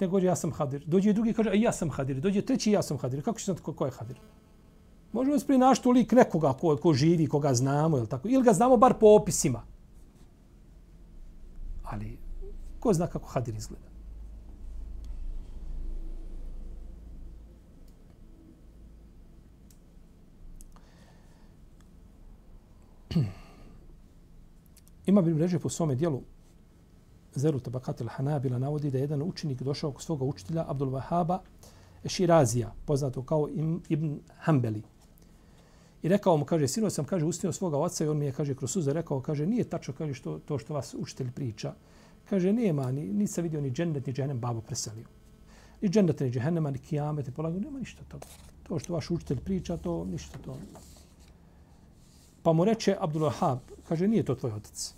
Ne gođe ja sam hadir. Dođe drugi kaže, e, ja sam hadir. Dođe treći, ja sam hadir. Kako će znati ko, ko je hadir? Možemo se prinašiti u lik nekoga ko, ko živi, koga znamo, ili tako. Ili ga znamo bar po opisima. Ali Ko zna kako Hadir izgleda? Ima bi mreže po svome dijelu Zeru Tabakatil Hanabila navodi da je jedan učenik došao kod svoga učitelja Abdul Wahaba Širazija, poznato kao Ibn Hanbeli. I rekao mu, kaže, sinoć sam, kaže, ustio svoga oca i on mi je, kaže, kroz suze rekao, kaže, nije tačno, kaže, što, to što vas učitelj priča. Kaže, nema, ni, ni se vidio ni džennet, ni džennem babo preselio. Ni džennet, ni džennema, ni kijamet, ni polago, nema ništa toga. To što vaš učitelj priča, to ništa to. Pa mu reče Abdulahab, kaže, nije to tvoj otac.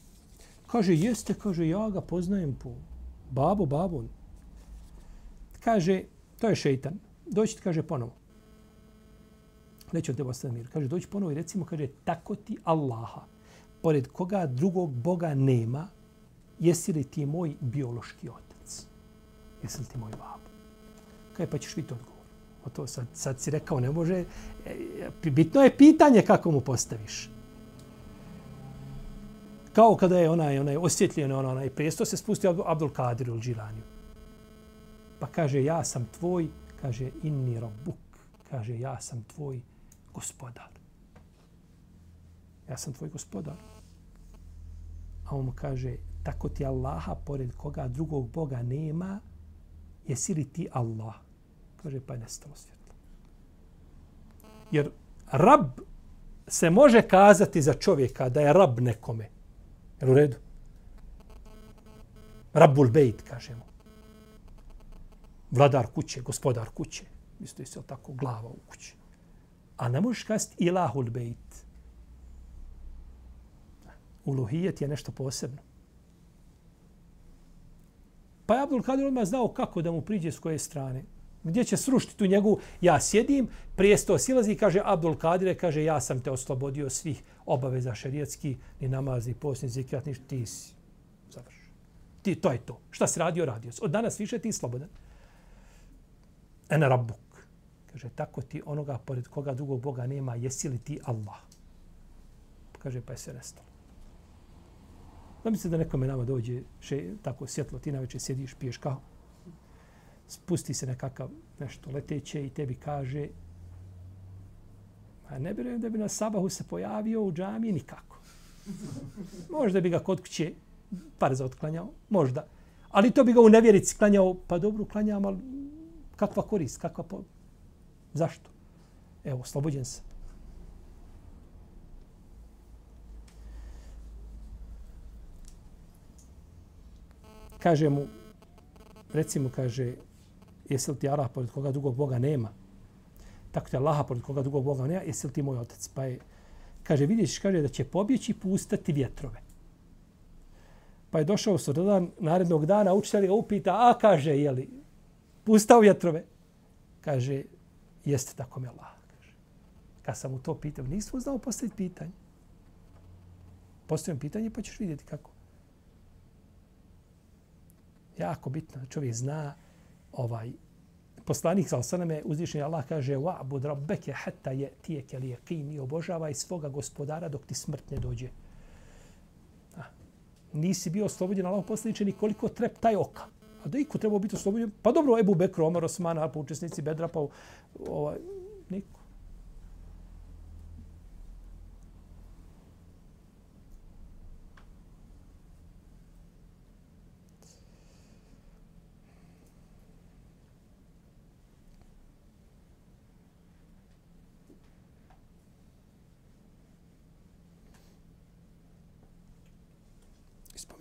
Kaže, jeste, kaže, ja ga poznajem po babo, babo. Kaže, to je šeitan. Doći kaže ponovo. neće on tebe ostati mir. Kaže, doći ponovo i recimo, kaže, tako ti Allaha, pored koga drugog Boga nema, jesi li ti moj biološki otac? Jesi li ti moj babo? Kaj pa ćeš biti odgovor. O to sad, sad si rekao, ne može. E, bitno je pitanje kako mu postaviš. Kao kada je onaj, onaj osvjetljen, onaj, onaj presto se spustio Abdul Kadir u Džilaniju. Pa kaže, ja sam tvoj, kaže, inni robuk. Kaže, ja sam tvoj gospodar. Ja sam tvoj gospodar. A on mu kaže, tako ti Allaha, pored koga drugog Boga nema, jesi li ti Allah? Kaže, pa je nestalo svjetlo. Jer rab se može kazati za čovjeka da je rab nekome. Jel u redu? Rabbul bejt, kažemo. Vladar kuće, gospodar kuće. Isto se tako glava u kući. A ne možeš kazati ilahul bejt. Uluhijet je nešto posebno. Pa je Abdul Kadir odmah znao kako da mu priđe s koje strane. Gdje će srušiti tu njegovu, Ja sjedim, prijesto silazi i kaže Abdul Kadire, kaže ja sam te oslobodio svih obaveza šerijetski, ni namaz, ni post, ni zikrat, ništa, ti si. Završ. Ti, to je to. Šta si radio, radio si. Od danas više ti slobodan. Ena rabbuk. Kaže, tako ti onoga pored koga drugog Boga nema, jesi li ti Allah? Kaže, pa je sve nestalo. Da da nekome nama dođe še, tako svjetlo, ti na večer sjediš, piješ kao, spusti se nekakav nešto leteće i tebi kaže a ne vjerujem da bi na sabahu se pojavio u džamiji nikako. Možda bi ga kod kuće par za otklanjao, možda. Ali to bi ga u nevjerici klanjao, pa dobro klanjam, ali kakva korist, kakva po... Zašto? Evo, oslobođen sam. Kaže mu, recimo, kaže, jesi li ti Allah pored koga drugog Boga nema? Tako ti Allaha pored koga drugog Boga nema, jesi li ti moj otac? Pa je, kaže, vidiš, kaže da će pobjeći pustati vjetrove. Pa je došao sutradan narednog dana, učitelj ga upita, a kaže, je li pustao vjetrove? Kaže, jeste tako mi Allah. Kaže. Kad sam mu to pitao, nisam znao postaviti pitanje. Postavim pitanje pa ćeš vidjeti kako. Jako bitno da čovjek zna ovaj poslanik sa osaname uzvišen Allah kaže wa bud rabbeke hatta yatiyaka al-yaqin i obožavaj svoga gospodara dok ti smrt ne dođe. A, nisi bio oslobođen Allah poslaniče koliko trep taj oka. A da iko trebao biti oslobođen? Pa dobro, Ebu Bekr, Omar, Osman, pa učesnici Bedra, pa ovaj, niko.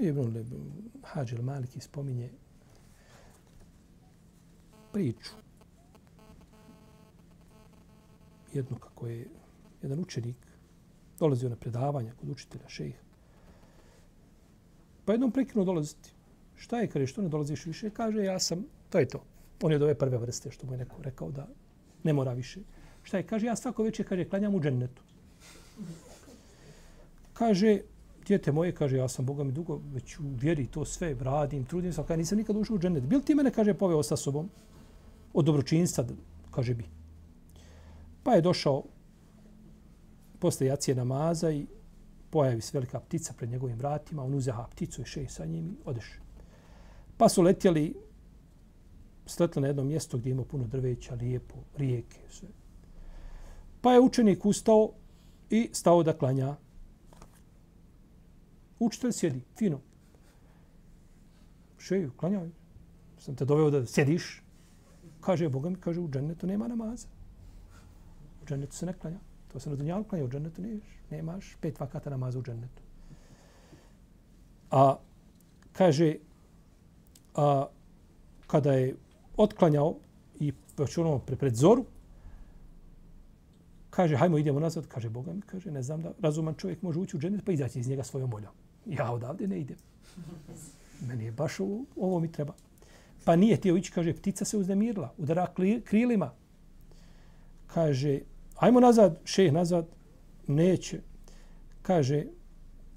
Ibn Hađil Maliki spominje priču jednu kako je jedan učenik dolazio na predavanja kod učitelja šeha. Pa jednom prekinuo dolaziti. Šta je, kaže, što ne dolaziš više? Kaže, ja sam, to je to. On je od ove prve vrste, što mu je neko rekao da ne mora više. Šta je, kaže, ja svako večer, kaže, klanjam u džennetu. Kaže, djete moje, kaže, ja sam Boga mi dugo već u vjeri to sve radim, trudim se, kaže, nisam nikad ušao u džennet. Bil ti mene, kaže, poveo sa sobom od dobročinstva, kaže bi. Pa je došao posle jacije namaza i pojavi se velika ptica pred njegovim vratima, on uzeha pticu i šeji sa njim i odeš. Pa su letjeli, sletli na jedno mjesto gdje ima puno drveća, lijepo, rijeke, sve. Pa je učenik ustao i stao da klanja Učitelj sjedi, fino. Šeju, klanjaj. Sam te doveo da sjediš. Kaže, Boga mi kaže, u džennetu nema namaza. U džennetu se ne klanja. To se na dunjalu klanja, u džennetu nemaš. Nemaš pet vakata namaza u džennetu. A kaže, a, kada je otklanjao i počunuo pre, pred zoru, kaže, hajmo idemo nazad, kaže, Boga mi kaže, ne znam da razuman čovjek može ući u džennet pa izaći iz njega svojom voljom. Ja odavde ne idem. Meni je baš ovo, ovo mi treba. Pa nije htio ići, kaže, ptica se uznemirila, udara krilima. Kaže, Ajmo nazad, šeh nazad, neće. Kaže,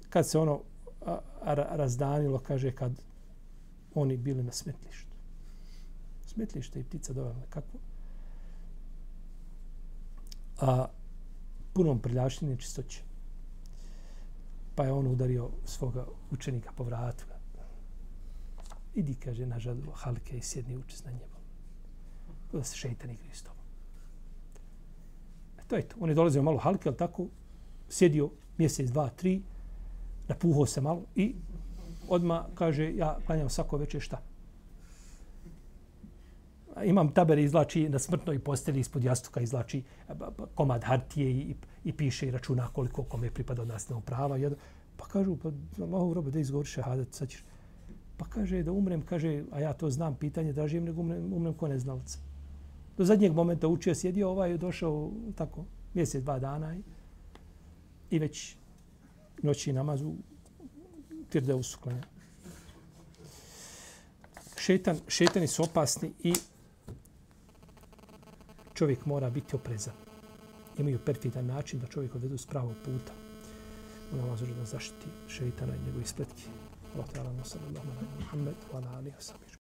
kad se ono a, a, razdanilo, kaže, kad oni bili na smetlištu. Smetlište i ptica dovela kako? A punom prljaštine čistoće. Pa je on udario svoga učenika po vratu. Idi, kaže, na žadu halke i sjedni učest na njemu. Da se šeitan igri s tobom. E to je to. On je dolazio malo halke, ali tako, sjedio mjesec, dva, tri, napuhao se malo i odma kaže, ja klanjam svako večer šta? Imam taber izlači na smrtnoj posteli ispod jastuka izlači e, komad hartije i, i piše i računa koliko kome pripada od nas prava. I pa kažu, pa Allahov robe, da izgovoriš šehadet, sad ćeš. Pa kaže da umrem, kaže, a ja to znam, pitanje da žijem, nego umrem, umrem ko neznalac. Do zadnjeg momenta učio, sjedio, ovaj je došao tako mjesec, dva dana i, i već noći namazu tirde klanja. Šetan, šetani su opasni i čovjek mora biti oprezan. Imaju perfidan način da čovjek odvedu s pravog puta. Ona vas da zaštiti šeitana i njegove spletke. Allah ta'ala, sallallahu alaihi wa Muhammed, wa ala alihi wa sallam.